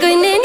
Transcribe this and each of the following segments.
Going in.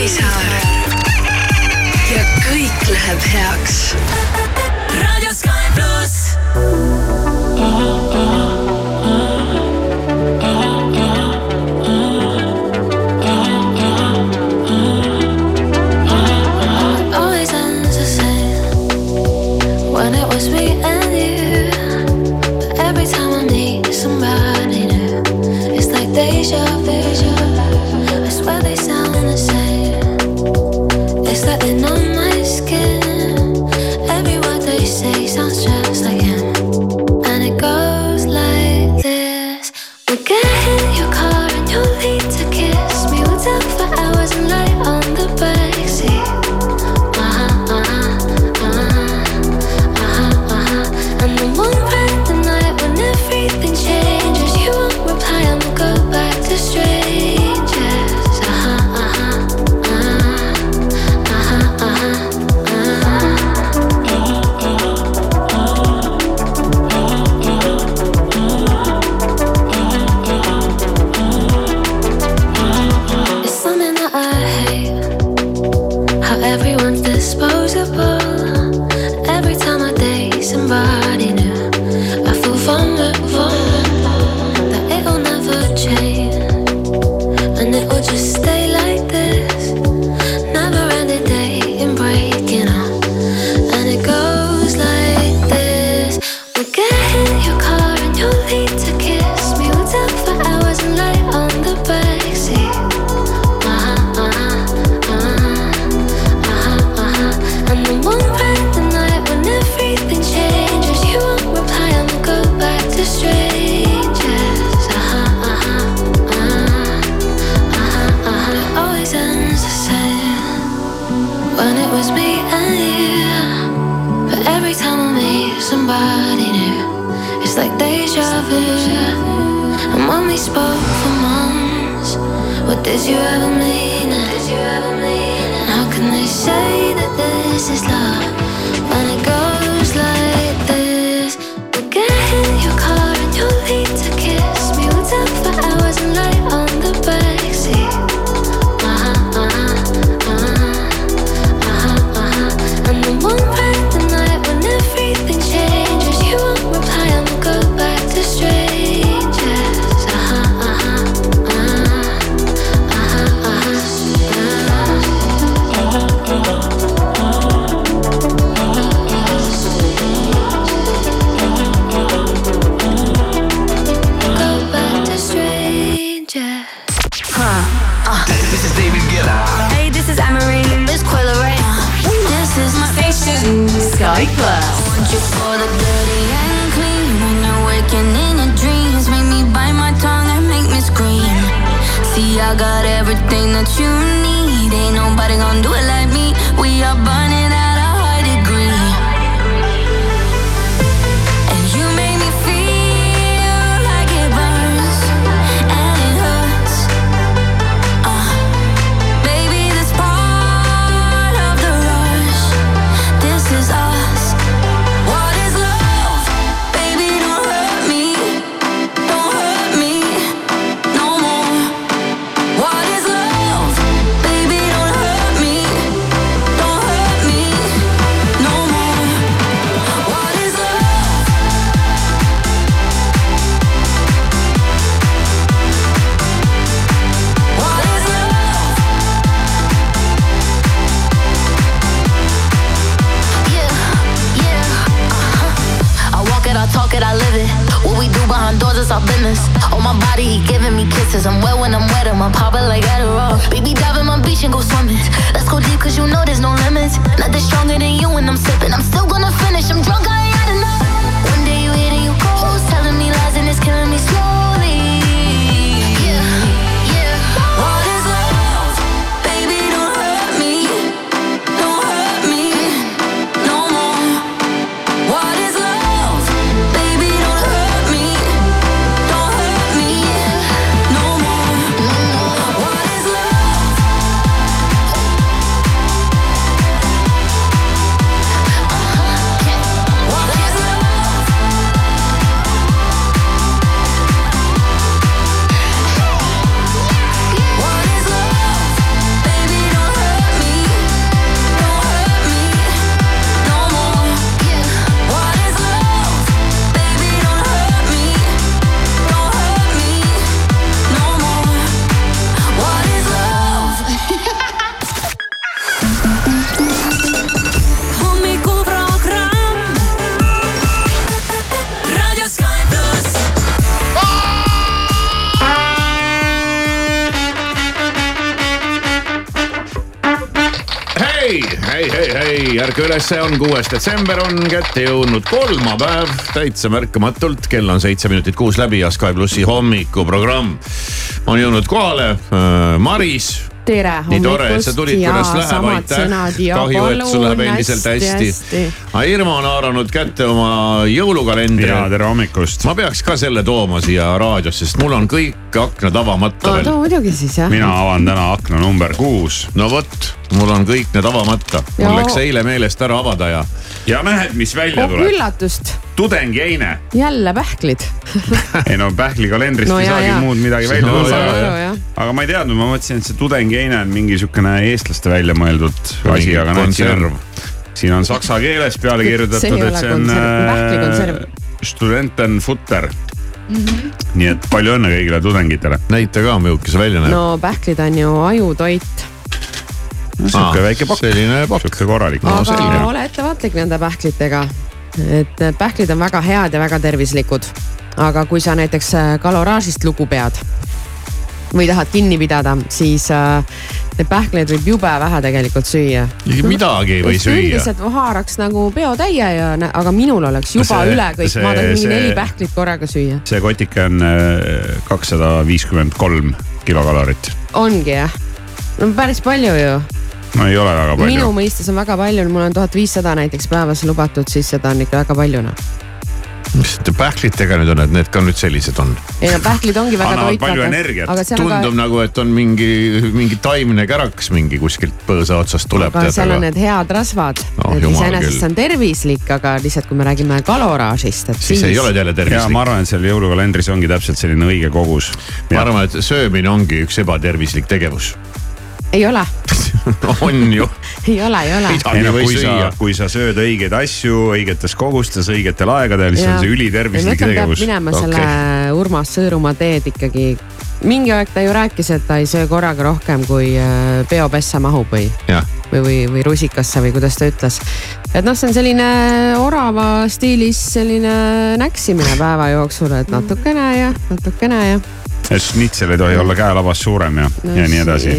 Kivisaar. ja kõik läheb heaks did you ever mean it? How can they say that this is love? Ärka ülesse, on kuues detsember, on kätte jõudnud kolmapäev täitsa märkamatult, kell on seitse minutit kuus läbi ja Sky plussi hommikuprogramm on jõudnud kohale äh,. Maris, tere nii tore, et sa hommikust tulid, ja kuidas läheb, aitäh kahju, et sul läheb endiselt hästi, hästi. aga Irma on haaranud kätte oma jõulukalendri ja. tere hommikust. ma peaks ka selle tooma siia raadiosse, sest mul on kõik aknad avamata no veel too muidugi siis jah. mina avan täna akna number kuus no vot, mul on kõik need avamata, mul läks eile meelest ära avada ja ja näed, mis välja oh tuleb. üllatust, tudengiheine. jälle pähklid. ei no pähklikalendrist No ei saagi muud midagi välja tulla aga ma ei teadnud, ma mõtlesin, et see tudengiheine on mingi sihukene eestlaste välja mõeldud asi, aga näed, siin on konserv., siin on saksa keeles peale kirjutatud, et see on äh, Studentenfutter mm. Mhm. -hmm. nii et palju õnne kõigile tudengitele. näita ka, milline see välja näeb. no pähklid on ju ajutoit, sihuke väike pakk, selline pakk. sihuke korralik. aga selge. ole ettevaatlik nende pähklitega. et pähklid on väga head ja väga tervislikud. aga kui sa näiteks äh, kaloraažist lugu pead või tahad kinni pidada, siis äh, neid pähkleid võib jube vähe tegelikult süüa. midagi ei või süüa. üldiselt haaraks nagu peotäie ja, aga minul oleks juba See- üle kõik, ma tahaks mingi neli pähklit korraga süüa. see kotike on äh, kakssada viiskümmend kolm kilokalorit. ongi jah, no päris palju ju. No ei ole väga palju minu. mõistes on väga palju, mul on tuhat viissada näiteks päevas lubatud, siis seda on ikka väga palju noh. mis nende pähklitega nüüd on, et need ka nüüd sellised on? ei no pähklid ongi väga toitvad. aga tundub ka, nagu, et on mingi, mingi taimne kärakas mingi kuskilt põõsa otsast tuleb. aga seal on need head rasvad Oh, et jumal iseenesest see on tervislik, aga lihtsalt kui me räägime kaloraažist, et siis ei ole jälle ja tervislik ma. arvan, et seal jõulukalendris ongi täpselt selline õige kogus. ma arvan, et söömine ongi üks ebatervislik tegevus. Ei ole, on ju. ei ole, ei ole. ei no kui sa kui sa sööd õigeid asju õigetes kogustes õigetel aegadel, siis Jaa. on see ülitervislik tegevus. minema Okei. selle Urmas Sõõrumaa teed ikkagi. mingi aeg ta ju rääkis, et ta ei söö korraga rohkem kui äh, peopessa mahub või, või, või, või rusikasse või kuidas ta ütles. et noh, see on selline orava stiilis selline näksimine päeva jooksul, et natukene ja natukene ja. et šnitsel ei tohi olla käelabas suurem ja no,, ja nii edasi.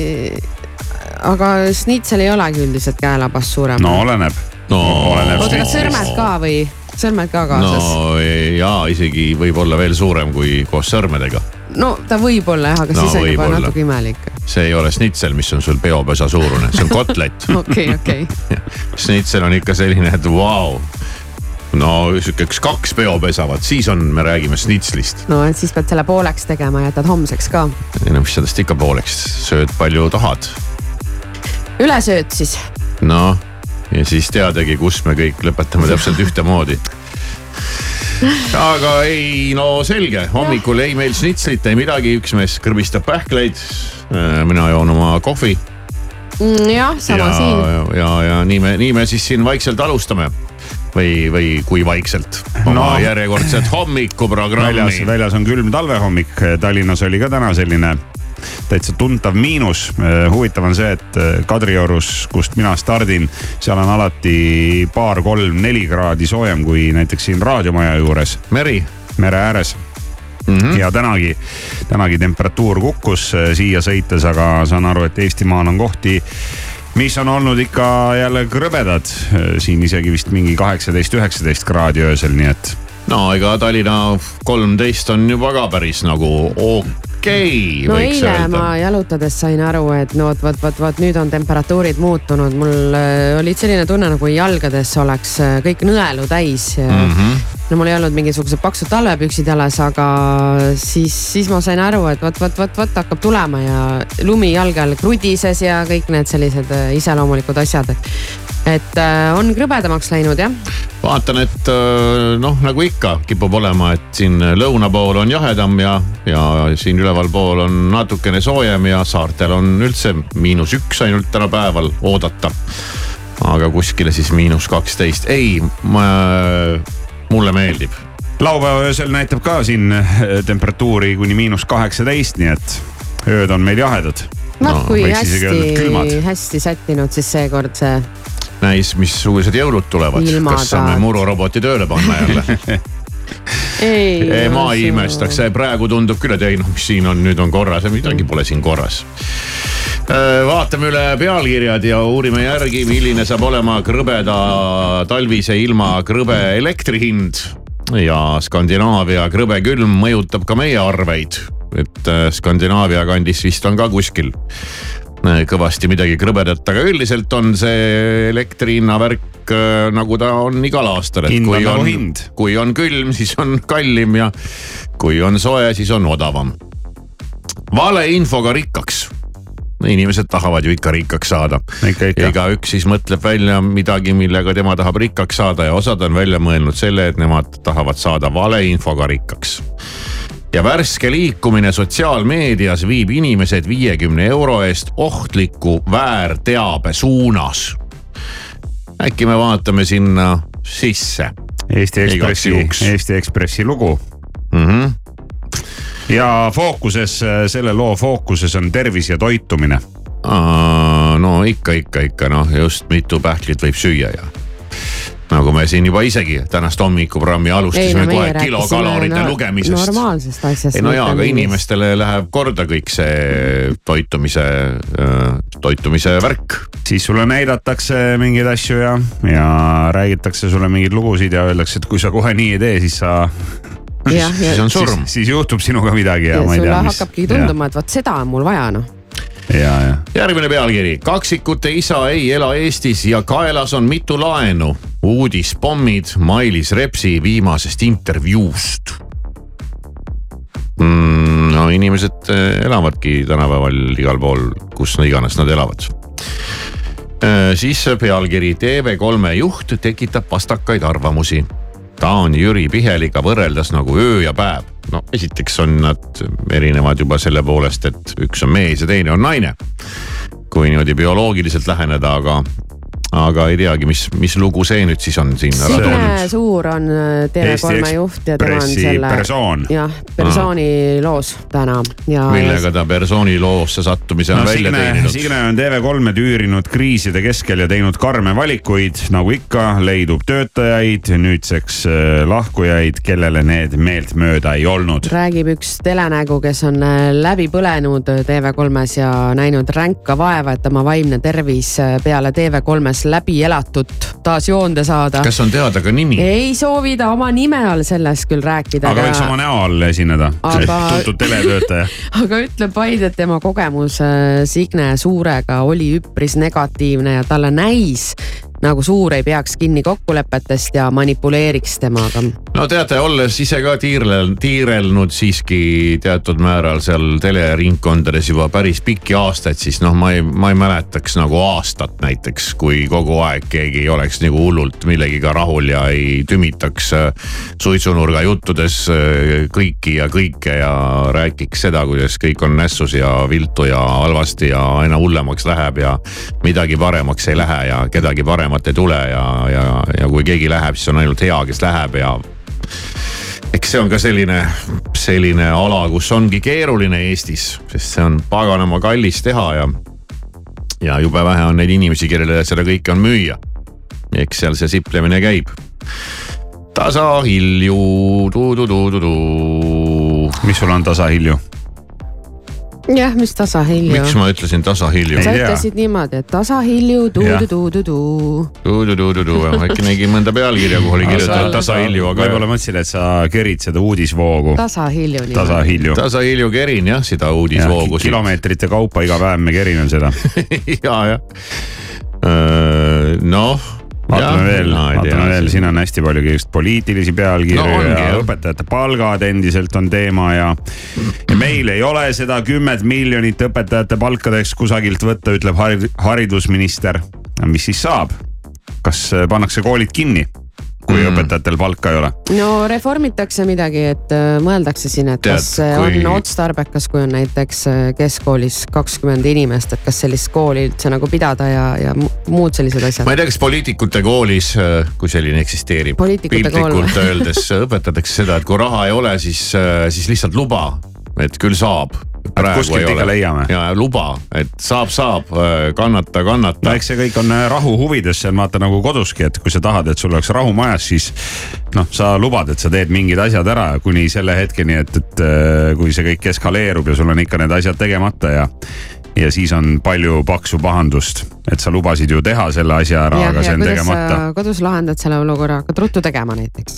Aga snitsel ei olegi üldiselt käelabast suurem no oleneb. no Oleneb oota, kas sõrmed ka või, sõrmed ka kaasas no.? no jaa, isegi võib olla veel suurem kui koos sõrmedega. no ta võib olla jah, aga No siis on juba võib-olla. natuke imelik. see ei ole snitsel, mis on sul peopesa suurune, see on kotlet. okei, okei. snitsel on ikka selline, et vau wow no sihuke üks kaks peopesa, vot siis on, me räägime snitslist. no et siis pead selle pooleks tegema, jätad homseks ka. ei no mis sellest ikka pooleks, sööd palju tahad. Ülesööd siis. noh, ja siis teadagi, kus me kõik lõpetame täpselt ühtemoodi aga ei, no selge, hommikul ei meil snitslit, ei midagi, üks mees kõrbistab pähkleid. Äh, mina joon oma kohvi. Mm, jah, sama ja, siin. ja, ja, ja nii me, nii me siis siin vaikselt alustame või, või kui vaikselt oma no. järjekordset hommikuprogrammi. väljas, väljas on külm talvehommik, Tallinnas oli ka täna selline täitsa tuntav miinus. huvitav on see, et Kadriorus, kust mina stardin, seal on alati paar-kolm-neli kraadi soojem kui näiteks siin raadiomaja juures. meri. mere ääres Mm -hmm. ja tänagi, tänagi temperatuur kukkus siia sõites, aga saan aru, et Eestimaal on kohti mis on olnud ikka jälle krõbedad, siin isegi vist mingi kaheksateist, üheksateist kraadi öösel, nii et. No ega Tallinna kolmteist on juba ka päris nagu okei okay,. no eile öelda. ma jalutades sain aru, et no vot, vot, vot, vot nüüd on temperatuurid muutunud, mul äh, oli selline tunne nagu jalgades oleks äh, kõik nõelu täis mm. -hmm no mul ei olnud mingisugused paksud talvepüksid jalas, aga siis, siis ma sain aru, et vot, vot, vot, vot hakkab tulema ja lumi jalge all krudises ja kõik need sellised äh, iseloomulikud asjad. et äh, on krõbedamaks läinud jah. vaatan, et äh, noh, nagu ikka kipub olema, et siin lõuna pool on jahedam ja, ja siin ülevalpool on natukene soojem ja saartel on üldse miinus üks ainult tänapäeval oodata aga kuskile siis miinus kaksteist, ei, ma mulle meeldib. laupäeva öösel näitab ka siin eh, temperatuuri kuni miinus kaheksateist, nii et ööd on meil jahedad. noh no, kui hästi, hästi sättinud siis seekord see. Näis, missugused jõulud tulevad, kas saame mururoboti tööle panna jälle? Ei, ei, ma ei imestaks, praegu tundub küll, et ei noh, mis siin on, nüüd on korras ja midagi pole siin korras. Äh, vaatame üle pealkirjad ja uurime järgi, milline saab olema krõbeda talvise ilma krõbe elektri hind. ja Skandinaavia krõbe külm mõjutab ka meie arveid, et äh, Skandinaavia kandis vist on ka kuskil kõvasti midagi krõbedat, aga üldiselt on see elektri hinna värk nagu ta on igal aastal, et kui nagu on, kui on külm, siis on kallim ja kui on soe, siis on odavam. valeinfoga rikkaks inimesed tahavad ju ikka rikkaks saada. igaüks siis mõtleb välja midagi, millega tema tahab rikkaks saada ja osad on välja mõelnud selle, et nemad tahavad saada valeinfoga rikkaks ja värske liikumine sotsiaalmeedias viib inimesed viiekümne euro eest ohtliku väärteabe suunas. äkki me vaatame sinna sisse. Eesti Ekspressi, Eesti Ekspressi lugu mm. -hmm ja fookuses, selle loo fookuses on tervis ja toitumine. no ikka, ikka, ikka noh, just mitu pähklit võib süüa ja nagu me siin juba isegi tänast hommikuprogrammi alustasime no, kohe kilokalorite no, lugemisest. normaalsest asjast. ei no jaa, aga inimestele läheb korda kõik see toitumise, toitumise värk. siis sulle näidatakse mingeid asju ja, ja räägitakse sulle mingeid lugusid ja öeldakse, et kui sa kohe nii ei tee, siis sa siis on surm. siis juhtub sinuga midagi ja, ja ma ei tea. sulle hakkabki tunduma, et vot seda on mul vaja noh ja, ja. Järgmine pealkiri, kaksikute isa ei ela Eestis ja kaelas on mitu laenu. uudispommid Mailis Repsi viimasest intervjuust mm,. no inimesed eh, elavadki tänapäeval igal pool, kus iganes nad elavad äh, siis pealkiri TV3 juht tekitab vastakaid arvamusi ta on Jüri Piheliga võrreldes nagu öö ja päev. No esiteks on nad erinevad juba selle poolest, et üks on mees ja teine on naine. kui niimoodi bioloogiliselt läheneda, aga aga ei teagi, mis, mis lugu see nüüd siis on siin ära toonud. Signe Suur on äh, TV3 juht ja tema on selle. persoon. jah, persooni Aha. loos täna ja. millega ta persooni loosse sattumise on no, välja Signe, teeninud. Signe on TV3-e tüürinud kriiside keskel ja teinud karme valikuid, nagu ikka, leidub töötajaid, nüüdseks äh, lahkujaid, kellele need meeltmööda ei olnud. räägib üks telenägu, kes on äh, läbi põlenud TV3-s ja näinud ränka vaeva, et oma vaimne tervis peale TV3-s taas läbi elatut taas joonde saada. kas on teada ka nimi? ei soovi ta oma nime all sellest küll rääkida. aga võiks oma näo all esineda aga... tuntud teletöötaja aga ütleb vaid, et tema kogemus äh, Signe Suurega oli üpris negatiivne ja talle näis nagu Suur ei peaks kinni kokkulepetest ja manipuleeriks temaga. no teate, olles ise ka tiirlel, tiirelnud siiski teatud määral seal teleringkondades juba päris pikki aastaid, siis noh, ma ei, ma ei mäletaks nagu aastat näiteks, kui kogu aeg keegi ei oleks nagu hullult millegiga rahul ja ei tümitaks äh, suitsunurga juttudes äh, kõiki ja kõike ja räägiks seda, kuidas kõik on nässus ja viltu ja halvasti ja aina hullemaks läheb ja midagi paremaks ei lähe ja kedagi paremat paremat ei tule ja, ja, ja kui keegi läheb, siis on ainult hea, kes läheb ja eks see on ka selline, selline ala, kus ongi keeruline Eestis, sest see on paganama kallis teha ja, ja jube vähe on neid inimesi, kellele seda kõike on müüa. eks seal see siplemine käib. tasahilju, tu-tu-tu-tu-tu. mis sul on tasahilju? Jah, mis tasahilju. miks ma ütlesin tasahilju? sa ütlesid niimoodi, et tasahilju tu-tu-tu-tu-tu. Tu-tu-tu-tu-tu, äkki nägi mõnda pealkirja, kuhu oli kirjutatud tasahilju, aga. võib-olla mõtlesin, et sa kerid seda uudisvoogu. tasahilju. tasahilju. tasahilju kerin jah, seda uudisvoogu. kilomeetrite kaupa iga päev me kerime seda ja, jah. noh vaatame veel, vaatame veel, siin on hästi palju just poliitilisi pealkirju no, ja õpetajate palgad endiselt on teema ja. ja meil ei ole seda kümmet miljonit õpetajate palkadeks kusagilt võtta, ütleb haridusminister. mis siis saab? kas pannakse koolid kinni? Kui mm. õpetajatel palka ei ole. no reformitakse midagi, et äh, mõeldakse siin, et Tead, kas äh, kui... on otstarbekas, kui on näiteks äh, keskkoolis kakskümmend inimest, et kas sellist kooli üldse nagu pidada ja, ja muud sellised asjad. ma ei tea, kas poliitikute koolis, kui selline eksisteerib. piltlikult öeldes õpetatakse seda, et kui raha ei ole, siis, siis lihtsalt luba, et küll saab kuskilt ikka leiame. ja luba, et saab, saab, äh, kannata, kannata. no eks see kõik on äh, rahu huvides, see on vaata nagu koduski, et kui sa tahad, et sul oleks rahu majas, siis noh, sa lubad, et sa teed mingid asjad ära kuni selle hetkeni, et, et äh, kui see kõik eskaleerub ja sul on ikka need asjad tegemata ja ja siis on palju paksu pahandust, et sa lubasid ju teha selle asja ära, aga see on tegemata. kodus lahendad selle olukorra, hakkad ruttu tegema näiteks.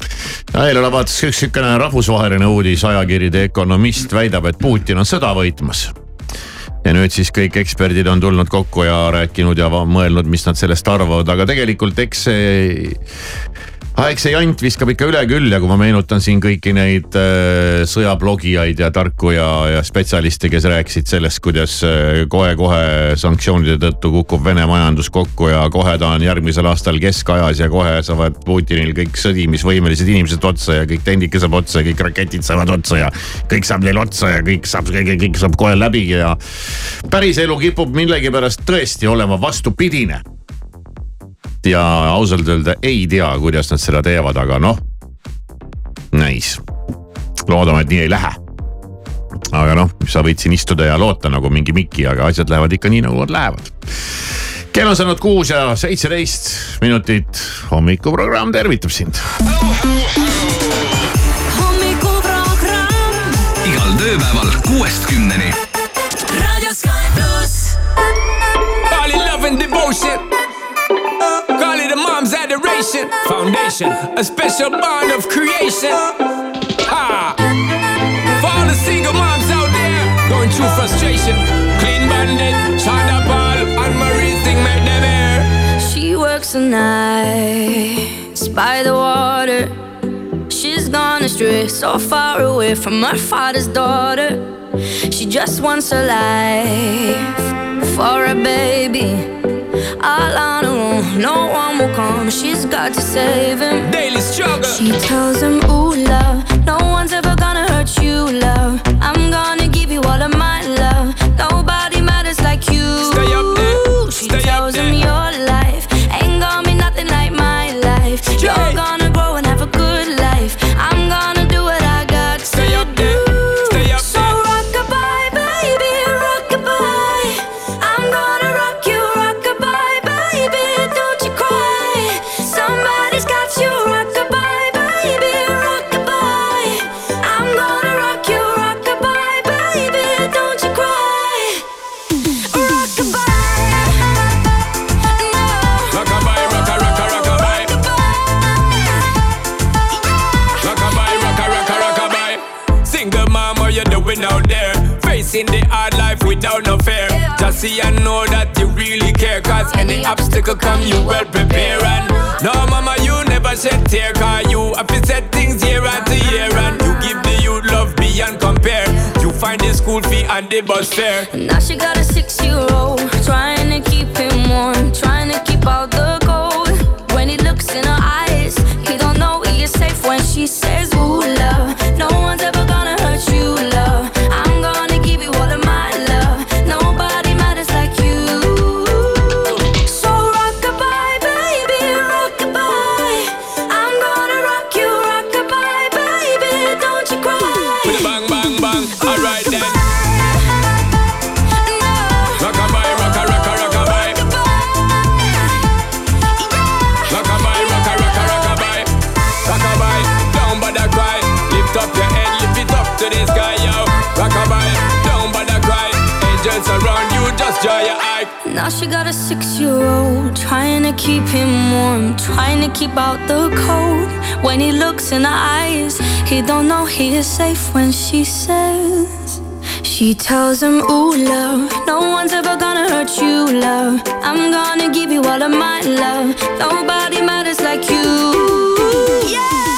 eile vaatas üks sihukene rahvusvaheline uudis, ajakiri The Economist väidab, et Putin on sõda võitmas ja nüüd siis kõik eksperdid on tulnud kokku ja rääkinud ja mõelnud, mis nad sellest arvavad, aga tegelikult eks see eks see jant viskab ikka üle küll ja kui ma meenutan siin kõiki neid äh, sõjablogijaid ja tarku ja, ja spetsialiste, kes rääkisid sellest, kuidas äh, kohe-kohe sanktsioonide tõttu kukub Vene majandus kokku ja kohe ta on järgmisel aastal keskajas ja kohe saavad Putinil kõik sõdimisvõimelised inimesed otsa ja kõik tehnika saab otsa ja kõik raketid saavad otsa ja kõik saab neil otsa ja kõik saab, kõik saab kohe läbi ja päris elu kipub millegipärast tõesti olema vastupidine ja ausalt öelda ei tea, kuidas nad seda teevad, aga noh, näis. loodame, et nii ei lähe. aga noh, sa võid siin istuda ja loota nagu mingi Mikki, aga asjad lähevad ikka nii, nagu nad lähevad. kell on saanud kuus ja seitseteist minutit, hommikuprogramm tervitab sind. hommikuprogramm igal tööpäeval kuuest kümneni. raadio Sky pluss. In love and devotion mom's. Foundation, a special bond of creation. Ha! For all the single moms out there going through frustration. Clean and Marie thing made them air. She works the nights by the water. She's gone astray, so far away from her father's daughter. She just wants a life for a baby all on her own. No one will come. She's got to save him. Daily struggle. She tells him, Ooh, love, no one's ever gonna hurt you, love. I'm gonna see and know that you really care. Cause any obstacle come, you well prepare. And no, mama, you never shed tear. Cause you have to set things year after year. And you give the youth love beyond compare. You find the school fee and the bus fare. Now she got a six year old, trying to keep him warm, trying to keep all the gold. When he looks in her eyes, he don't know he is safe when she says, Ooh, love. No one's ever she safe when she says She tells him, ooh, love No one's ever gonna hurt you, love. I'm gonna give you all of my love. Nobody matters like you. Yeah.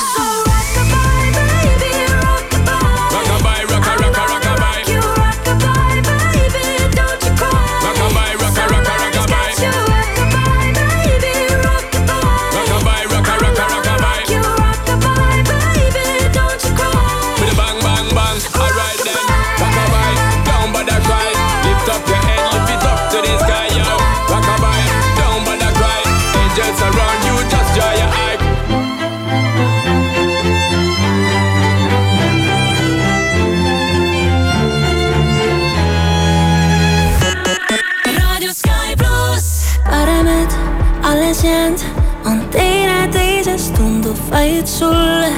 sulle,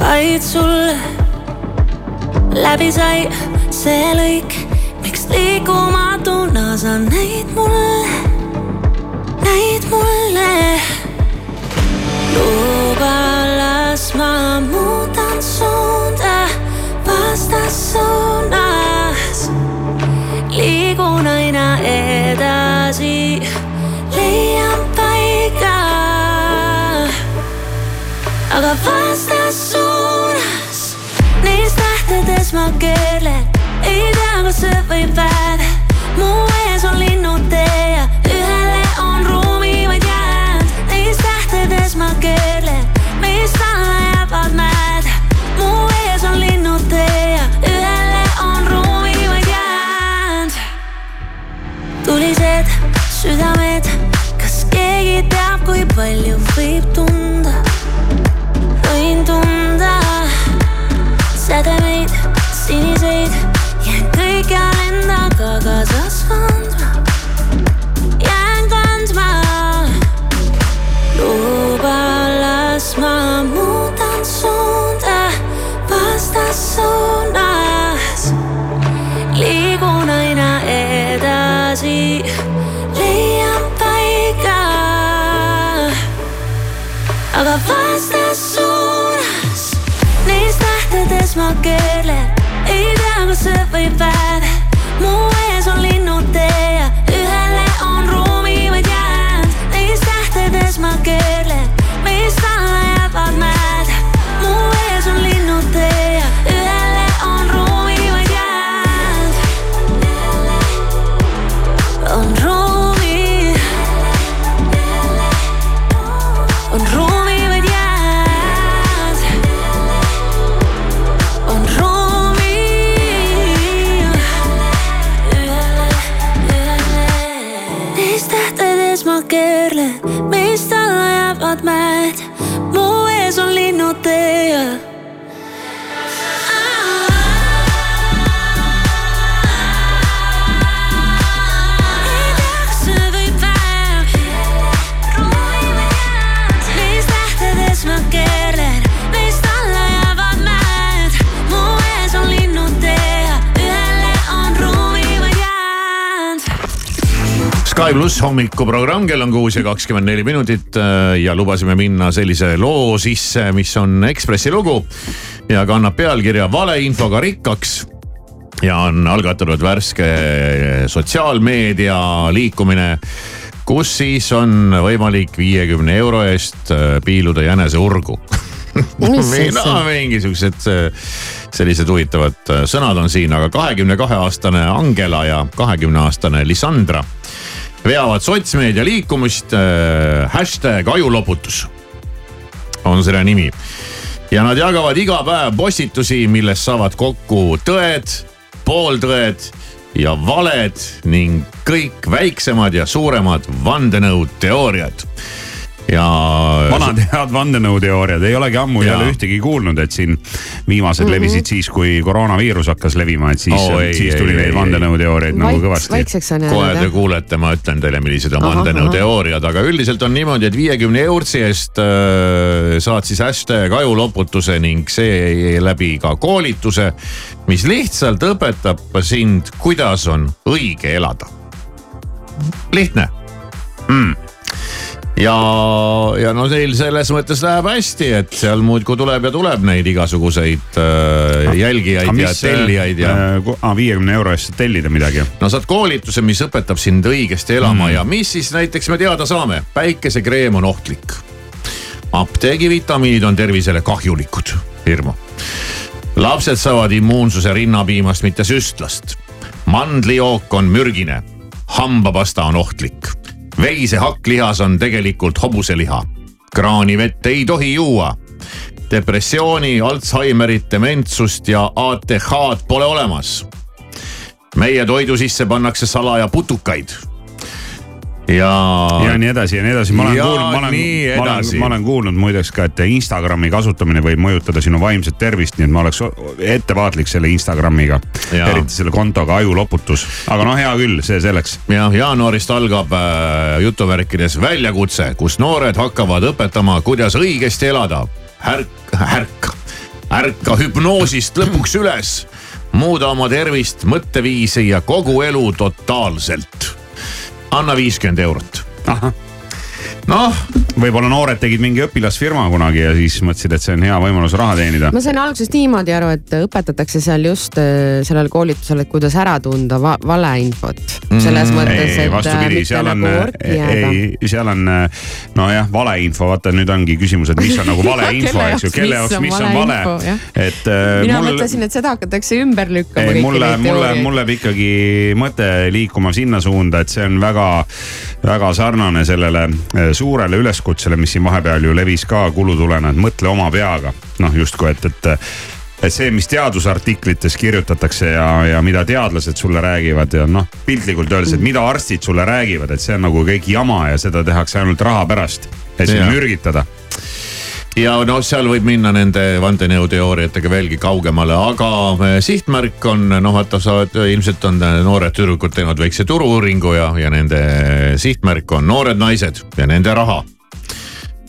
vaid sulle. läbi sai see lõik, miks liikumatuna sa näid mulle. глаза sees ma keerlen, meist alla jäävad mäed, mu ees on linnud tee ja Sky pluss hommikuprogramm, kell on kuus ja kakskümmend neli minutit äh, ja lubasime minna sellise loo sisse, mis on Ekspressi lugu ja kannab pealkirja Valeinfoga rikkaks ja on algatanud värske äh, sotsiaalmeedia liikumine kus siis on võimalik viiekümne euro eest äh, piiluda jänese urgu. No mingisugused sellised huvitavad sõnad on siin, aga kahekümne kahe aastane Angela ja kahekümne aastane Lisandra veavad sotsmeedia liikumist äh,. hashtag ajuloputus on selle nimi ja nad jagavad iga päev postitusi, milles saavad kokku tõed, pooltõed ja valed ning kõik väiksemad ja suuremad vandenõuteooriad ja. vanad head vandenõuteooriad, ei olegi ammu ja. jälle ühtegi kuulnud, et siin viimased mm -hmm. levisid siis, kui koroonaviirus hakkas levima, et siis oh,, siis tuli neid vandenõuteooriaid nagu kõvasti. kohe te kuulete, ma ütlen teile, millised on vandenõuteooriad, aga üldiselt on niimoodi, et viiekümne eurtsi eest äh, saad siis hashtag ajuloputuse ning seeläbi ka koolituse, mis lihtsalt õpetab sind, kuidas on õige elada. lihtne mm ja, ja no teil selles mõttes läheb hästi, et seal muudkui tuleb ja tuleb neid igasuguseid äh, jälgijaid ja tellijaid ja äh,. viiekümne euro eest saad tellida midagi. no saad koolituse, mis õpetab sind õigesti elama mm. ja mis siis näiteks me teada saame, päikesekreem on ohtlik. apteegivitamiinid on tervisele kahjulikud, hirmu. lapsed saavad immuunsuse rinnapiimast, mitte süstlast. mandlijook on mürgine, hambapasta on ohtlik veise hakklihas on tegelikult hobuseliha. kraanivett ei tohi juua. depressiooni, Alžeimerit, dementsust ja ATH-d pole olemas. meie toidu sisse pannakse salaja putukaid ja. ja nii edasi ja nii edasi, ma olen ja kuulnud, ma olen, ma olen, ma olen kuulnud muideks ka, et Instagrami kasutamine võib mõjutada sinu vaimset tervist, nii et ma oleks ettevaatlik selle Instagramiga. eriti selle kontoga ajuloputus, aga no hea küll, see selleks. jah, jaanuarist algab äh, jutuvärkides väljakutse, kus noored hakkavad õpetama, kuidas õigesti elada. ärk, ärka, ärka hüpnoosist lõpuks üles muuda oma tervist, mõtteviisi ja kogu elu totaalselt anna viiskümmend eurot. Noh, võib-olla noored tegid mingi õpilasfirma kunagi ja siis mõtlesid, et see on hea võimalus raha teenida. ma sain alguses niimoodi aru, et õpetatakse seal just äh, sellel koolitusel, et kuidas ära tunda va valeinfot. selles mm, mõttes, et. vastupidi, seal on, nagu ei, seal on nojah, valeinfo, vaata nüüd ongi küsimus, et mis on nagu valeinfo, eks ju, kelle jaoks, mis on vale. et äh,. mina mul... mõtlesin, et seda hakatakse ümber lükkama. ei, mulle, mulle, mul läheb ikkagi mõte liikuma sinna suunda, et see on väga, väga sarnane sellele äh, suurele üleskutsele, mis siin vahepeal ju levis ka kulutulena, et mõtle oma peaga. noh, justkui, et, et, et see, mis teadusartiklites kirjutatakse ja, ja mida teadlased sulle räägivad ja noh, piltlikult öeldes, et mida arstid sulle räägivad, et see on nagu kõik jama ja seda tehakse ainult raha pärast, et sind mürgitada ja noh, seal võib minna nende vandenõuteooriatega veelgi kaugemale, aga eh, sihtmärk on noh, vaata sa oled, ilmselt on noored tüdrukud teinud väikse turu-uuringu ja, ja nende sihtmärk on noored naised ja nende raha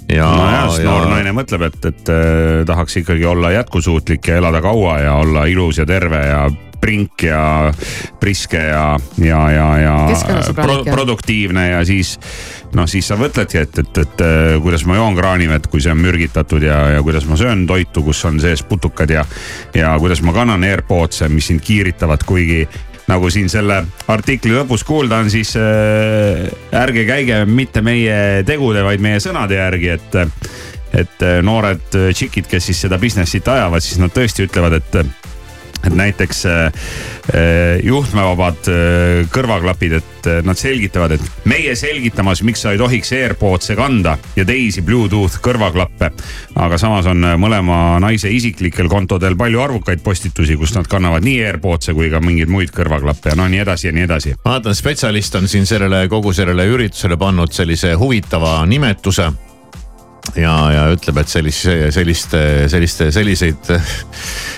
ja nojah, sest ja... noor naine mõtleb, et, et äh, tahaks ikkagi olla jätkusuutlik ja elada kaua ja olla ilus ja terve ja prink ja priske ja, ja, ja, ja pro, produktiivne ja siis noh, siis sa mõtledki, et, et, et äh, kuidas ma joon kraanivett, kui see on mürgitatud ja, ja kuidas ma söön toitu, kus on sees putukad ja, ja kuidas ma kannan AirPods'e, mis sind kiiritavad, kuigi nagu siin selle artikli lõpus kuulda on, siis äh, ärge käige mitte meie tegude, vaid meie sõnade järgi, et, et äh, noored tšikid, kes siis seda business'it ajavad, siis nad tõesti ütlevad, et et näiteks äh, äh, juhtmevabad äh, kõrvaklapid, et nad selgitavad, et meie selgitamas, miks sa ei tohiks AirPodse kanda ja teisi Bluetooth kõrvaklappe. aga samas on mõlema naise isiklikel kontodel palju arvukaid postitusi, kus nad kannavad nii AirPodse kui ka mingeid muid kõrvaklappe ja no nii edasi ja nii edasi. ma vaatan, spetsialist on siin sellele kogu sellele üritusele pannud sellise huvitava nimetuse ja, ja ütleb, et sellist, sellist, selliste, selliseid,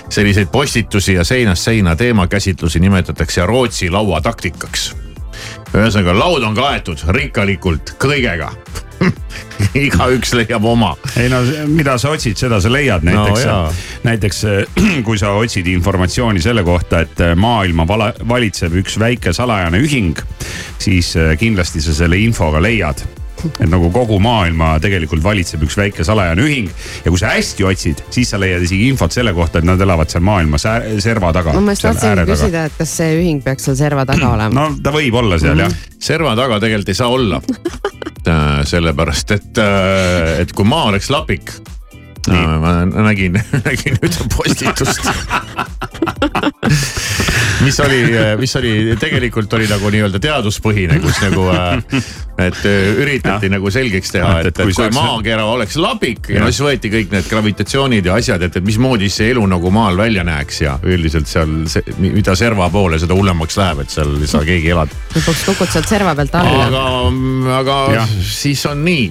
selliseid postitusi ja seinast seina teemakäsitlusi nimetatakse Rootsi lauataktikaks. ühesõnaga laud on kaetud rikkalikult kõigega igaüks leiab oma. ei no mida sa otsid, seda sa leiad näiteks no,, näiteks kui sa otsid informatsiooni selle kohta, et maailma vala, valitseb üks väike salajane ühing, siis kindlasti sa selle info ka leiad et nagu kogu maailma tegelikult valitseb üks väike salajane ühing. ja kui sa hästi otsid, siis sa leiad isegi infot selle kohta, et nad elavad seal maailma serva taga. ma just tahtsingi küsida, et kas see ühing peaks seal serva taga olema? no ta võib olla seal mm -hmm. jah. serva taga tegelikult ei saa olla äh, sellepärast, et, äh, et kui maa oleks lapik no,. ma nägin, nägin ühte postitust mis oli, mis oli, tegelikult oli nagu nii-öelda teaduspõhine, kus nagu, äh, et äh, üritati ja. nagu selgeks teha, et, et kui, kui maakera oleks labik ja, ja siis võeti kõik need gravitatsioonid ja asjad, et, et mismoodi see elu nagu maal välja näeks ja üldiselt seal, mida serva poole, seda hullemaks läheb, et seal ei saa keegi elada. lõpuks kukud sealt serva pealt alla. aga, aga ja. siis on nii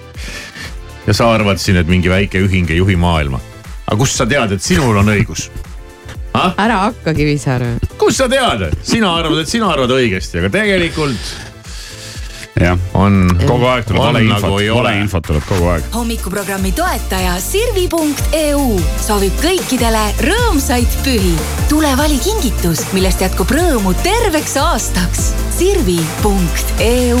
ja sa arvad siin, et mingi väike ühing ei juhi maailma. aga kust sa tead, et sinul on õigus? Ära hakka Kivisaar. kust sa tead, sina arvad, et sina arvad õigesti, aga tegelikult jah, on kogu aeg tuleb valeinfot nagu, valeinfot tuleb kogu aeg. hommikuprogrammi toetaja Sirvi.eu soovib kõikidele rõõmsaid pühi. tule vali kingitus, millest jätkub rõõmu terveks aastaks. Sirvi.eu.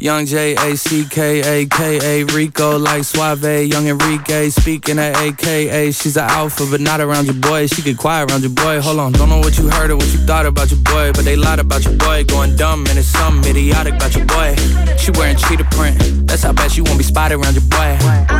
Young J A C K A K A Rico like Suave, Young Enrique speaking at AKA. She's an alpha, but not around your boy. She get quiet around your boy. Hold on, don't know what you heard or what you thought about your boy, but they lied about your boy. Going dumb and it's something idiotic about your boy. She wearing cheetah print. That's how bad she won't be spotted around your boy.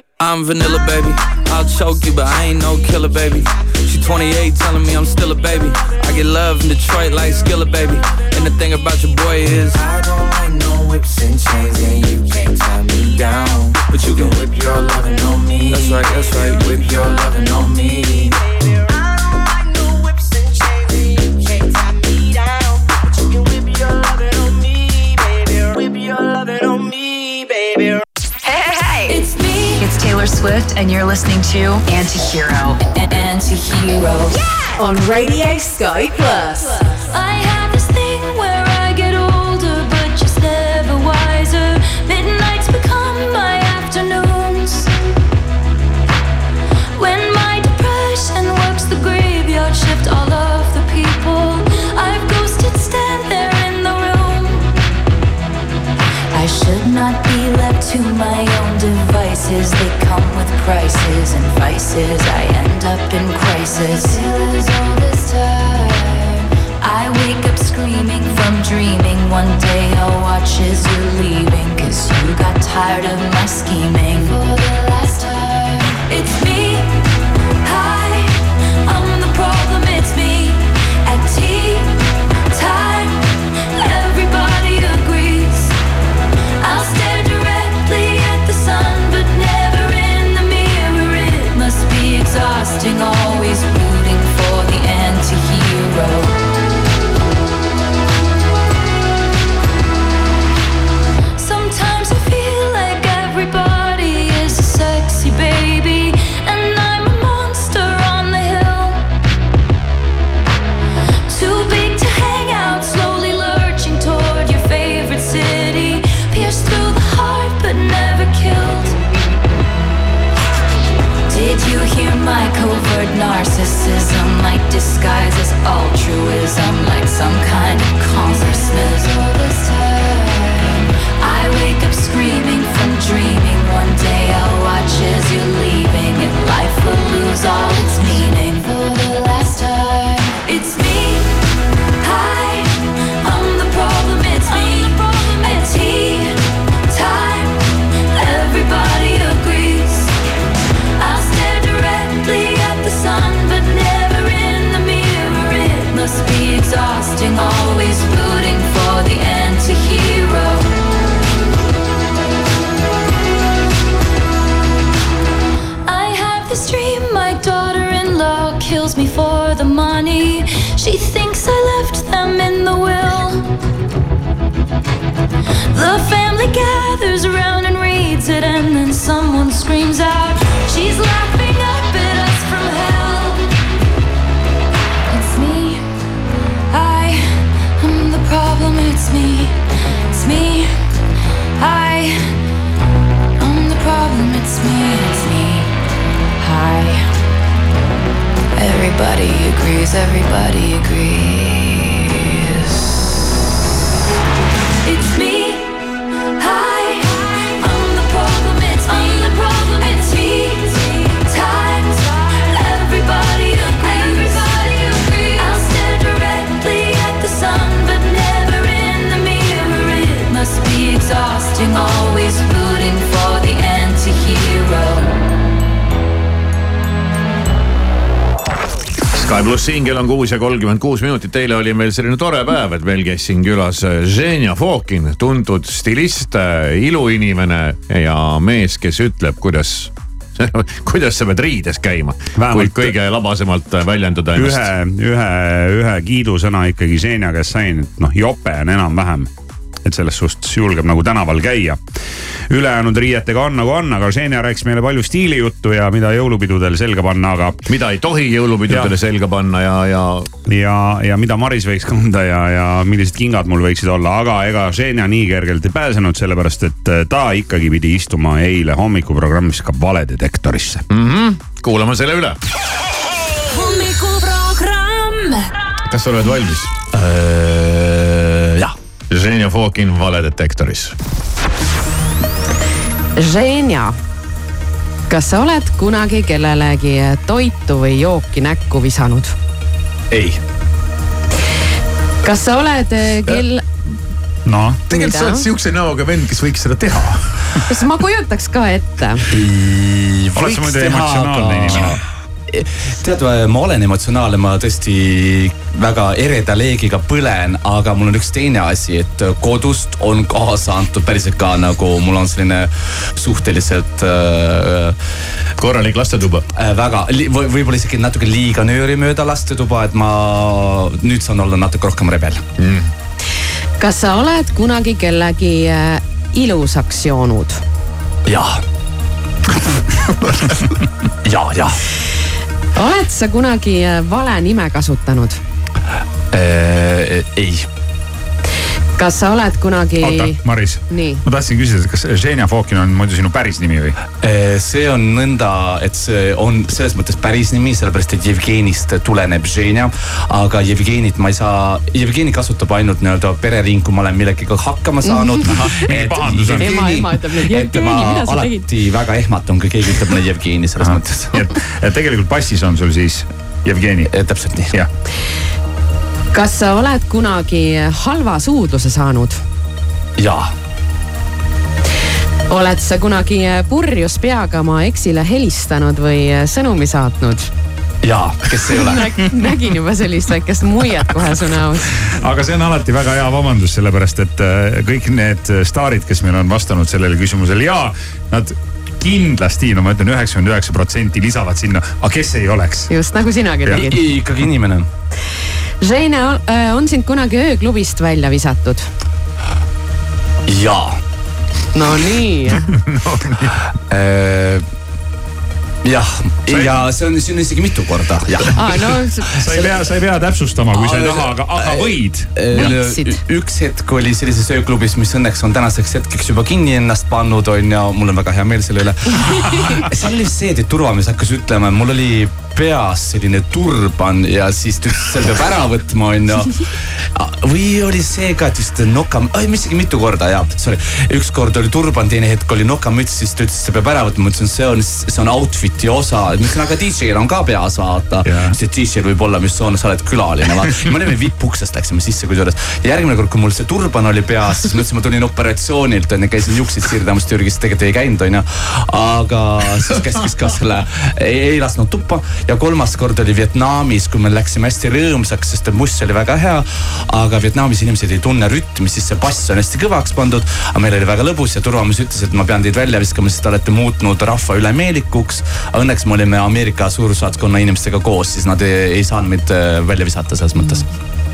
I'm vanilla, baby. I'll choke you, but I ain't no killer, baby. She 28, telling me I'm still a baby. I get love in Detroit like Skilla, baby. And the thing about your boy is, I don't like no whips and chains, and you can't tie me down. But you can whip your lovin' on me. That's right, that's right. Whip your lovin' on me. Taylor Swift, and you're listening to Antihero. Antihero. Yeah! On Radio Sky Plus. The family gathers around and reads it, and then someone screams out, She's laughing up at us from hell. It's me. I am the problem. It's me. It's me. I am the problem. It's me. It's me. Hi. Everybody agrees. Everybody agrees. It's me. Sky plussi hingel on kuus ja kolmkümmend kuus minutit, eile oli meil selline tore päev, et meil käis siin külas Ženja Fokin, tuntud stilist, iluinimene ja mees, kes ütleb, kuidas kuidas sa pead riides käima, kui kõige labasemalt väljendada ennast. ühe, ühe, ühe kiidusõna ikkagi Ženja käest sain, et noh, jope on enam-vähem. Et selles suhtes julgeb nagu tänaval käia. ülejäänud riietega on nagu on, aga Ženja rääkis meile palju stiilijuttu ja mida jõulupidudel selga panna, aga mida ei tohi jõulupidudele Jah. selga panna ja, ja ja, ja mida Maris võiks kanda ja, ja millised kingad mul võiksid olla, aga ega Ženja nii kergelt ei pääsenud, sellepärast et äh, ta ikkagi pidi istuma eile hommikuprogrammis ka valedetektorisse. kuulame selle üle. hommikuprogramm kas sa oled valmis? Ženja Fokin valedetektoris. Ženja, kas sa oled kunagi kellelegi toitu või jooki näkku visanud? ei, kas sa oled eh, kell, noh, tegelikult sa oled siukse näoga vend, kes võiks seda teha. kas ma kujutaks ka ette? oled sa muidu emotsionaalne inimene? tead, ma olen emotsionaalne, ma tõesti väga ereda leegiga põlen, aga mul on üks teine asi, et kodust on kaasa antud päriselt ka nagu mul on selline suhteliselt äh, korralik lastetuba. äh, väga li- või võib-olla isegi natuke liiga nöörimööda lastetuba, et ma nüüd saan olla natuke rohkem rebel. kas sa oled kunagi kellegi eh, ilusaks joonud? jah ja, jah oled sa kunagi eh, vale nime kasutanud? äh,, ei kas sa oled kunagi, oota, Maris, nii, ma tahtsin küsida, kas Ženja Fokin on muidu sinu päris nimi või? Eh, see on nõnda, et see on selles mõttes päris nimi, sellepärast et Jevgenist tuleneb Ženja. aga Jevgenit ma ei saa, Jevgeni kasutab ainult nii-öelda perering, kui ma olen millegagi hakkama saanud. Ema- ema ütleb nüüd, et "Jevgeni, ma mida sa alati tegid?" väga ehmatun, kui keegi ütleb mulle Jevgeni selles mõttes. et, et tegelikult passis on sul siis Jevgeni. täpselt nii. jah, kas sa oled kunagi halva suudluse saanud? jaa, oled sa kunagi purjus peaga oma eksile helistanud või sõnumi saatnud? jaa, kes ei ole. nägin juba sellist väikest muiet kohe su näos. aga see on alati väga hea vabandus, sellepärast et äh, kõik need staarid, kes meil on vastanud sellele küsimusele ja nad kindlasti, no ma ütlen üheksakümmend üheksa protsenti lisavad sinna, aga kes ei oleks. just nagu sinagi tegid. ikkagi inimene. Žene, on sind kunagi ööklubist välja visatud? jaa no nii, Äh, jah, ja see on, see on isegi mitu korda, jah. aa, no. sa ei pea, sa ei pea täpsustama, kui sa ei taha, aga, aga võid. üks hetk oli sellises ööklubis, mis õnneks on tänaseks hetkeks juba kinni ennast pannud, on ju, mul on väga hea meel selle üle seal oli see, et turvamees hakkas ütlema, mul oli peas selline turban ja siis ta ütles, selle peab ära võtma, onju. või oli see ka, et vist noka, isegi mitu korda ja, sorry. ükskord oli turban, teine hetk oli nokamüts, siis ta ütles, et see peab ära võtma, ma ütlesin, see on, see on outfit'i osa. ma ütlesin, aga DJ-l on ka peas vaata yeah.. siis DJ-l võib olla, mis on, sa oled külaline vaata. me olime VIP-uksest läksime sisse kusjuures. järgmine kord, kui mul see turban oli peas, siis ma ütlesin, ma tulin operatsioonilt onju, käisin juukseid siirdamas Türgis, tegelikult ei käinud onju. aga siis käskis ka selle, ei lasknud tuppa ja kolmas kord oli Vietnamis, kui me läksime hästi rõõmsaks, sest et muss oli väga hea. aga Vietnamis inimesed ei tunne rütmi, siis see bass on hästi kõvaks pandud. aga meil oli väga lõbus ja turvamees ütles, et ma pean teid välja viskama, sest te olete muutnud rahva ülemeelikuks. Õnneks me olime Ameerika suursaatkonna inimestega koos, siis nad ei, ei saanud meid äh, välja visata selles mõttes.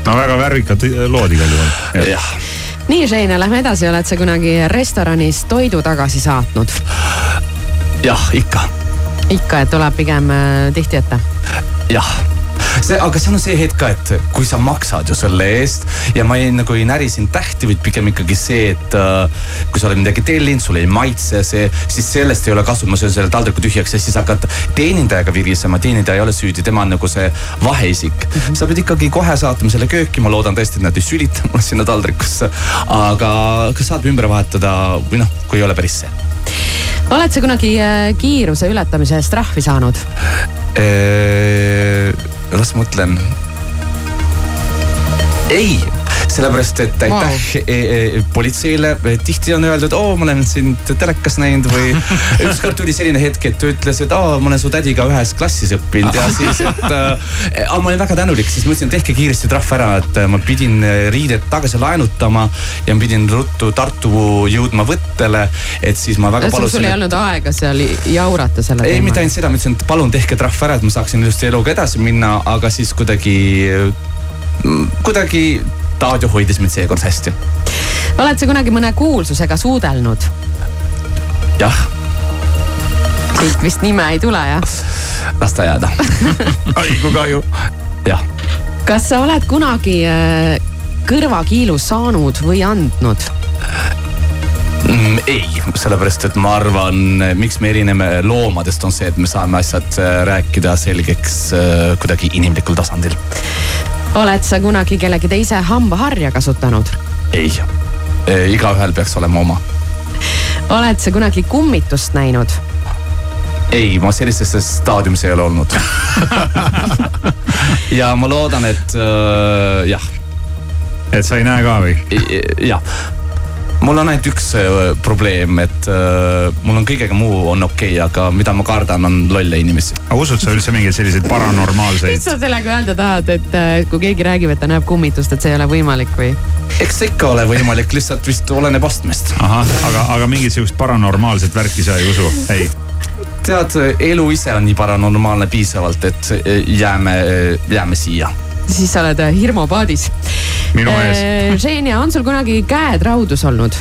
no väga värvikad lood igal juhul. jah nii, Žeine, lähme edasi, oled sa kunagi restoranis toidu tagasi saatnud? jah, ikka ikka, et tuleb pigem äh, tihti ette? jah see, aga seal on see hetk ka, et kui sa maksad ju selle eest ja ma ei, nagu ei näri sind tähti, vaid pigem ikkagi see, et uh, kui sa oled midagi tellinud, sulle ei maitse see, siis sellest ei ole kasu, ma söön selle taldriku tühjaks ja siis hakkad teenindajaga virisema, teenindaja ei ole süüdi, tema on nagu see vaheisik mm. -hmm. sa pead ikkagi kohe saatma selle kööki, ma loodan tõesti, et nad ei sülita mulle sinna taldrikusse. aga kas saab ümber vahetada või noh, kui ei ole päris see oled sa kunagi äh, kiiruse ületamise eest trahvi saanud? las mõtlen. ei sellepärast et aitäh wow. e e politseile, tihti on öeldud, oo, ma olen sind telekas näinud või ükskord tuli selline hetk, et ta ütles, et aa, ma olen su tädiga ühes klassis õppinud ja siis, et äh,. ma olin väga tänulik, siis ma ütlesin, tehke kiiresti trahv ära, et ma pidin riided tagasi laenutama ja ma pidin ruttu Tartu jõudma võttele, et siis ma väga palusin. sul ei olnud aega seal jaurata selle teemaga? ei, mitte ainult seda, ma ütlesin, et palun tehke trahv ära, et ma saaksin ilusti eluga edasi minna, aga siis kuidagi kuidagi Taadio hoidis mind seekord hästi. oled sa kunagi mõne kuulsusega suudelnud? jah. siit vist nime ei tule, jah? las ta jääda ai kui kahju. jah. kas sa oled kunagi äh, kõrvakiilu saanud või andnud? mm,? ei, sellepärast et ma arvan, miks me erineme loomadest, on see, et me saame asjad äh, rääkida selgeks äh, kuidagi inimlikul tasandil oled sa kunagi kellegi teise hambaharja kasutanud? ei, igaühel peaks olema oma. oled sa kunagi kummitust näinud? ei, ma sellises staadiumis ei ole olnud ja ma loodan, et äh, jah. et sa ei näe ka või? jah mul on ainult üks äh, probleem, et äh, mul on kõigega muu on okei okay,, aga mida ma kardan, on lolle inimesi. aga usud sa üldse mingeid selliseid paranormaalseid? mis sa sellega öelda tahad, et äh, kui keegi räägib, et ta näeb kummitust, et see ei ole võimalik või? eks see ikka ole võimalik, lihtsalt vist oleneb astmest. ahah, aga, aga mingit sihukest paranormaalset värki sa ei usu, ei? tead, elu ise on nii paranormaalne piisavalt, et jääme, jääme siia siis sa oled äh, hirmupaadis. minu ees. Ženia, on sul kunagi käed raudus olnud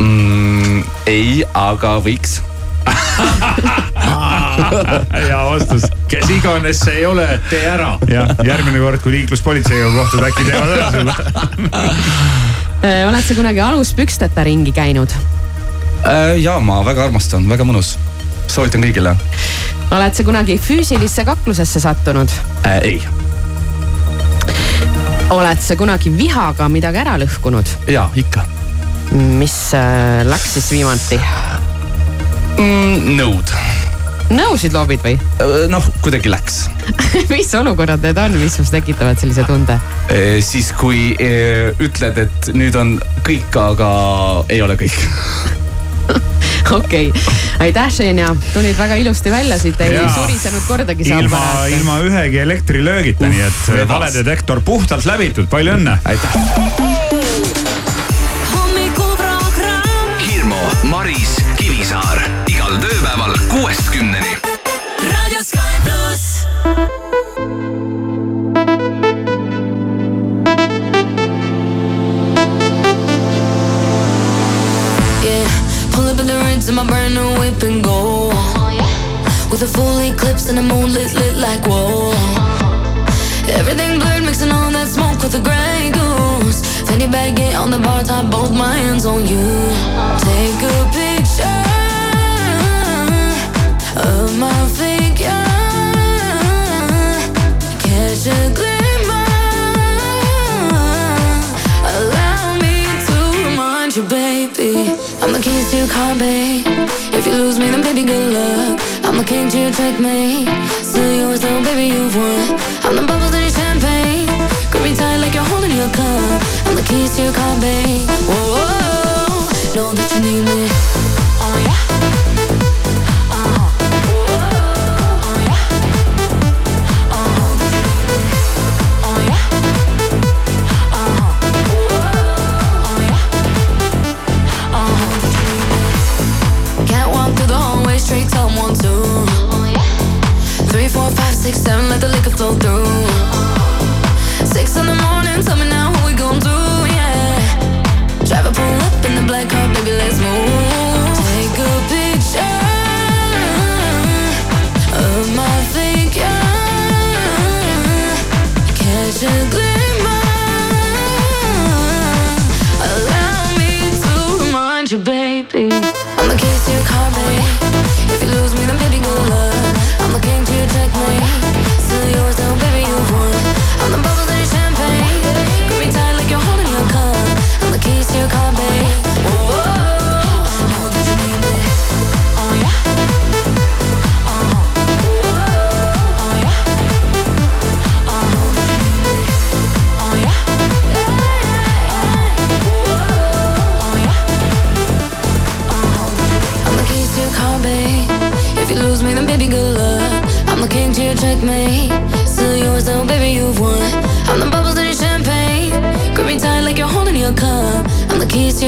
mm,? ei, aga võiks hea vastus. kes iganes see ei ole, tee ära. jah, järgmine kord, kui liiklusportseiga kohtud, äkki teevad ära sulle äh, oled sa kunagi aluspüksteta ringi käinud? Äh, ja ma väga armastan, väga mõnus. soovitan kõigile. oled sa kunagi füüsilisse kaklusesse sattunud äh,? ei oled sa kunagi vihaga midagi ära lõhkunud? ja, ikka. mis äh, läks siis viimati mm,? nõud. nõusid loobid või? Äh, noh, kuidagi läks mis olukorrad need on, mis sinus tekitavad sellise tunde e,? siis, kui e, ütled, et nüüd on kõik, aga ei ole kõik okei okay., aitäh, Ženja, tulid väga ilusti välja siit, ei surisenud kordagi. ilma, ilma ühegi elektrilöögita, nii et uh, valedetektor puhtalt läbitud, palju õnne. aitäh. hommikuprogramm. Hirmu, Maris, Kivisaar igal tööpäeval kuuest kümneni. In my brand new whip and go. With a full eclipse and the moonlit lit like whoa. Everything blurred, mixing all that smoke with the gray goose. Fanny baggy on the bar top, both my hands on you. Take a picture of my figure. Babe. If you lose me, then baby, good luck. I'm the king to your checkmate. Still yours, though, baby, you've won. I'm the bubbles in your champagne. Grip me tight like you're holding your cup. I'm the keys to your car, babe. Whoa, whoa, whoa. know that you need me.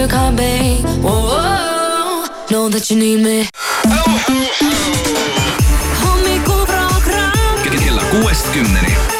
I'm the keys to your car, babe. Whoa, whoa, know that you need me. hommikuprogramm kella kuuest kümneni.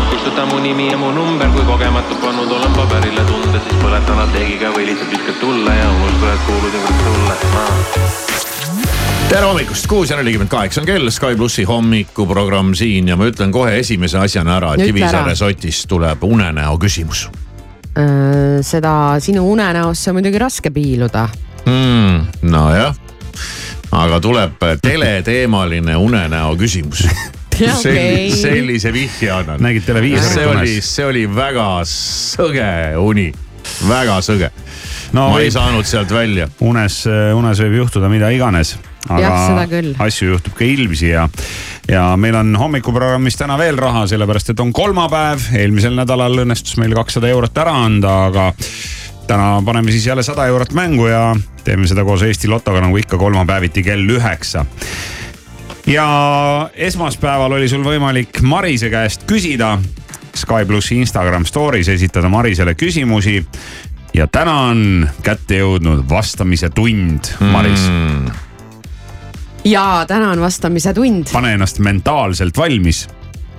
kustuta mu nimi ja mu number, kui kogemata pannud olen paberile tunde, siis põletan lateegiga või lihtsalt viskad tulle ja unusta, et kuulusin kord sulle ma.. tere hommikust, kuus ja nelikümmend kaheksa on kell, Sky plussi hommikuprogramm siin ja ma ütlen kohe esimese asjana ära, et Kivisaare sotist tuleb unenäo küsimus seda sinu unenäosse on muidugi raske piiluda. mm,. nojah, aga tuleb teleteemaline unenäo küsimus. selli, sellise vihje annan. nägid televiisorit see oli, see oli väga sõge uni, väga sõge no, ma ei saanud sealt välja. unes, unes võib juhtuda mida iganes. aga asju juhtub ka ilmsi ja, ja meil on hommikuprogrammis täna veel raha, sellepärast et on kolmapäev. eelmisel nädalal õnnestus meil kakssada eurot ära anda, aga täna paneme siis jälle sada eurot mängu ja teeme seda koos Eesti Lotoga nagu ikka kolmapäeviti kell üheksa ja esmaspäeval oli sul võimalik Marise käest küsida. Sky plussi Instagram story's esitada Marisele küsimusi. ja täna on kätte jõudnud vastamise tund, Maris mm.. ja täna on vastamise tund. pane ennast mentaalselt valmis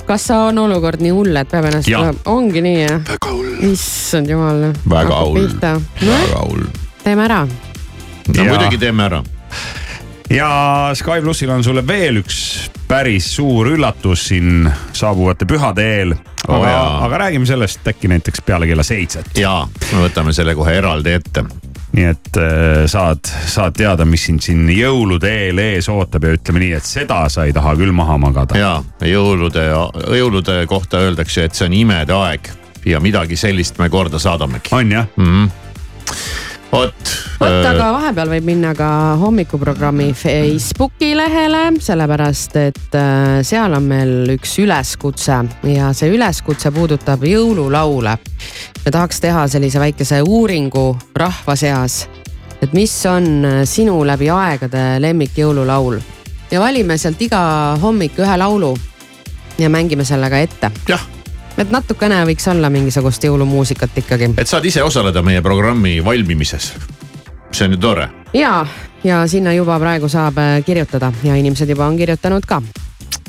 kas on olukord nii hull, et peab ennast, ongi nii jah? väga hull. issand jumal. väga hull, väga hull. teeme ära. no ja. muidugi teeme ära ja Sky plussil on sulle veel üks päris suur üllatus siin saabuvate pühade eel. aga oh,, aga räägime sellest äkki näiteks peale kella seitset. ja, me võtame selle kohe eraldi ette nii et äh, saad, saad teada, mis sind siin jõulude eel ees ootab ja ütleme nii, et seda sa ei taha küll maha magada. ja, jõulude, jõulude kohta öeldakse, et see on imede aeg ja midagi sellist me korda saadamegi. on jah mm? -hmm vot. vot, äh, aga vahepeal võib minna ka hommikuprogrammi Facebooki lehele, sellepärast et äh, seal on meil üks üleskutse ja see üleskutse puudutab jõululaule. me tahaks teha sellise väikese uuringu rahva seas, et mis on äh, sinu läbi aegade lemmik jõululaul ja valime sealt iga hommik ühe laulu ja mängime selle ka ette. jah et natukene võiks olla mingisugust jõulumuusikat ikkagi. et saad ise osaleda meie programmi valmimises. see on ju tore. ja, ja sinna juba praegu saab äh, kirjutada ja inimesed juba on kirjutanud ka.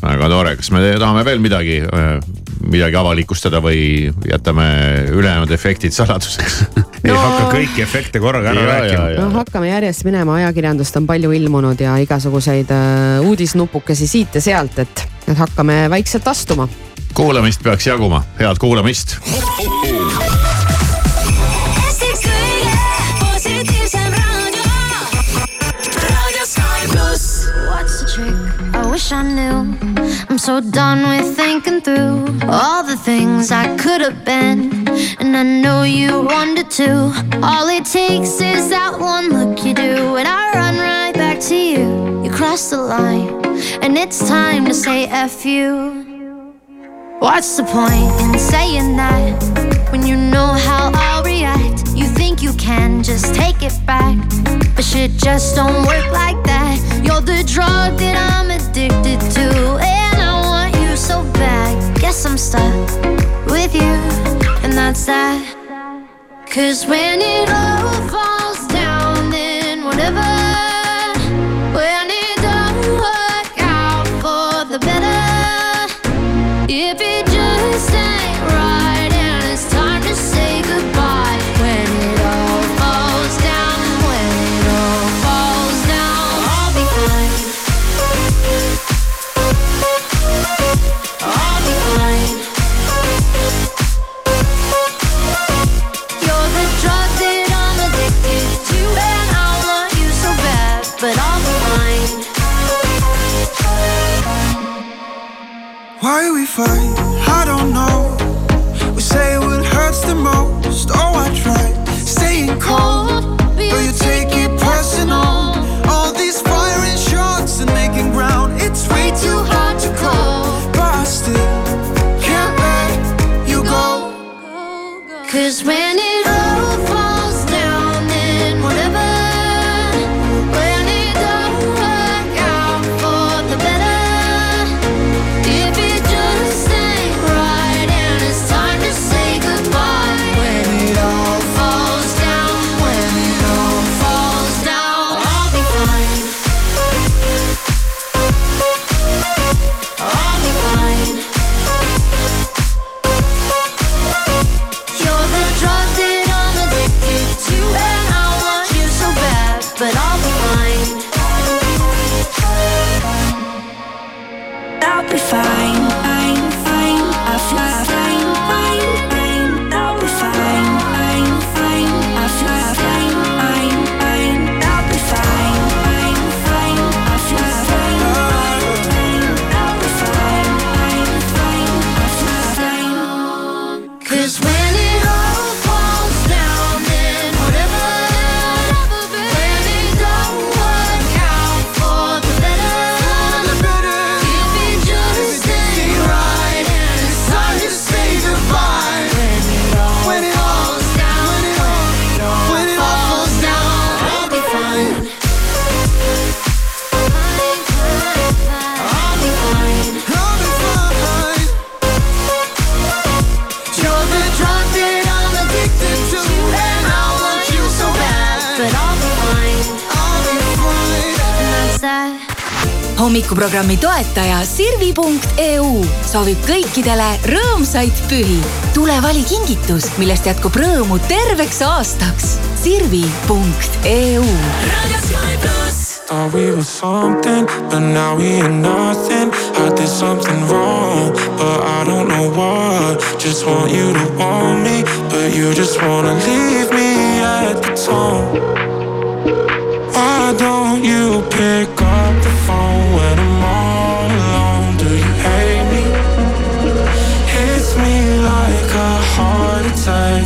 väga tore, kas me tahame veel midagi, äh, midagi avalikustada või jätame ülejäänud efektid saladuseks no, ei hakka kõiki efekte korraga ära rääkima. no hakkame järjest minema, ajakirjandust on palju ilmunud ja igasuguseid uh, uudisnupukesi siit ja sealt, et, et hakkame vaikselt astuma kuulamist peaks jaguma, head kuulamist. Wish I knew. I'm so done with thinking through all the things I could have been. And I know you wanted to. All it takes is that one look you do, and I run right back to you. You cross the line, and it's time to say F you. What's the point in saying that when you know how I'll react? You think you can just take it back, but shit just don't work like that. You're the drug that I'm addicted to, and I want you so bad. Guess I'm stuck with you, and that's that. Cause when it all falls down, fight? be fine hommikuprogrammi toetaja Sirvi.eu soovib kõikidele rõõmsaid pühi. tule vali kingitus, millest jätkub rõõmu terveks aastaks. Sirvi.eu. Thought we were something, but now we ain't nothing. I did something wrong, but I don't know what. Just want you to want me, but you just wanna leave me at the tone. Why don't you pick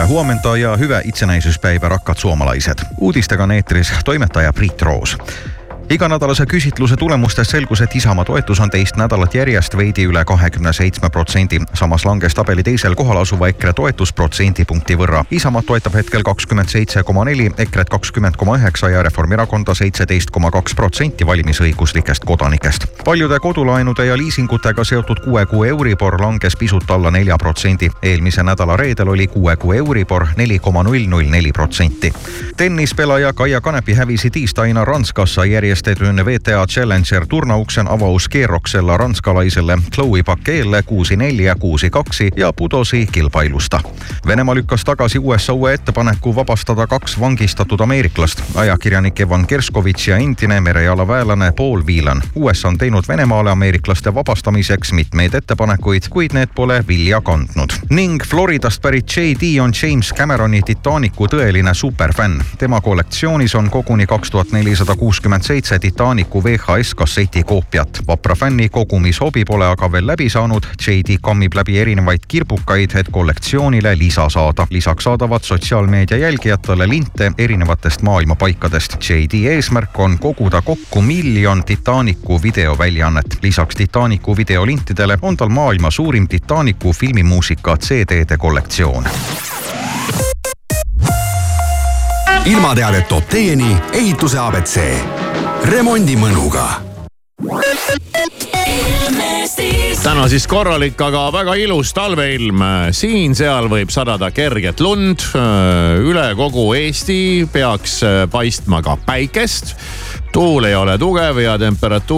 Hyvää huomenta ja hyvää itsenäisyyspäivä rakkaat suomalaiset. Uutistakan eetteris toimittaja Brit Rose. Iganädalase küsitluse tulemustes selgus, et Isamaa toetus on teist nädalat järjest veidi üle kahekümne seitsme protsendi. samas langes tabeli teisel kohal asuva EKRE toetus protsendipunkti võrra. Isamaad toetab hetkel kakskümmend seitse koma neli, EKRE-t kakskümmend koma üheksa ja Reformierakonda seitseteist koma kaks protsenti valimisõiguslikest kodanikest. paljude kodulaenude ja liisingutega seotud kuue kuu Euribor langes pisut alla nelja protsendi. eelmise nädala reedel oli kuue kuu Euribor neli koma null null neli protsenti. tennispelaaja Kaia Kanepi hävisid tiistaina Ranskassa järjest järjestetyn VTA Challenger turnauksen avauskierroksella ranskalaiselle Chloe kuusi kaksi ja putosi kilpailusta. Venemaa lükkas tagasi USA uue ettepaneku vabastada kaks vangistatud ameeriklast, ajakirjanik Evan Kerskovitš ja endine merejalaväelane Paul Whelan. USA on teinud Venemaale ameeriklaste vabastamiseks mitmeid ettepanekuid, kuid need pole vilja kandnud. ning Floridast pärit JD on James Cameroni Titanicu tõeline superfänn. tema kollektsioonis on koguni kaks tuhat nelisada kuuskümmend seitse Titanicu VHS kasseti koopiat. vapra fänni kogumishobi pole aga veel läbi saanud. JD kammib läbi erinevaid kirbukaid, et kollektsioonile lisa saada. lisaks saadavad sotsiaalmeedia jälgijatele linte erinevatest maailma paikadest. JD eesmärk on koguda kokku miljon Titanicu videoväljaannet. lisaks Titanicu videolintidele on tal maailma suurim Titanicu filmimuusika CD-de kollektsioon ilmateadet toob teieni ehituse abc remondimõnuga täna siis korralik, aga väga ilus talveilm. siin-seal võib sadada kerget lund. üle kogu Eesti peaks paistma ka päikest. tuul ei ole tugev ja temperatuur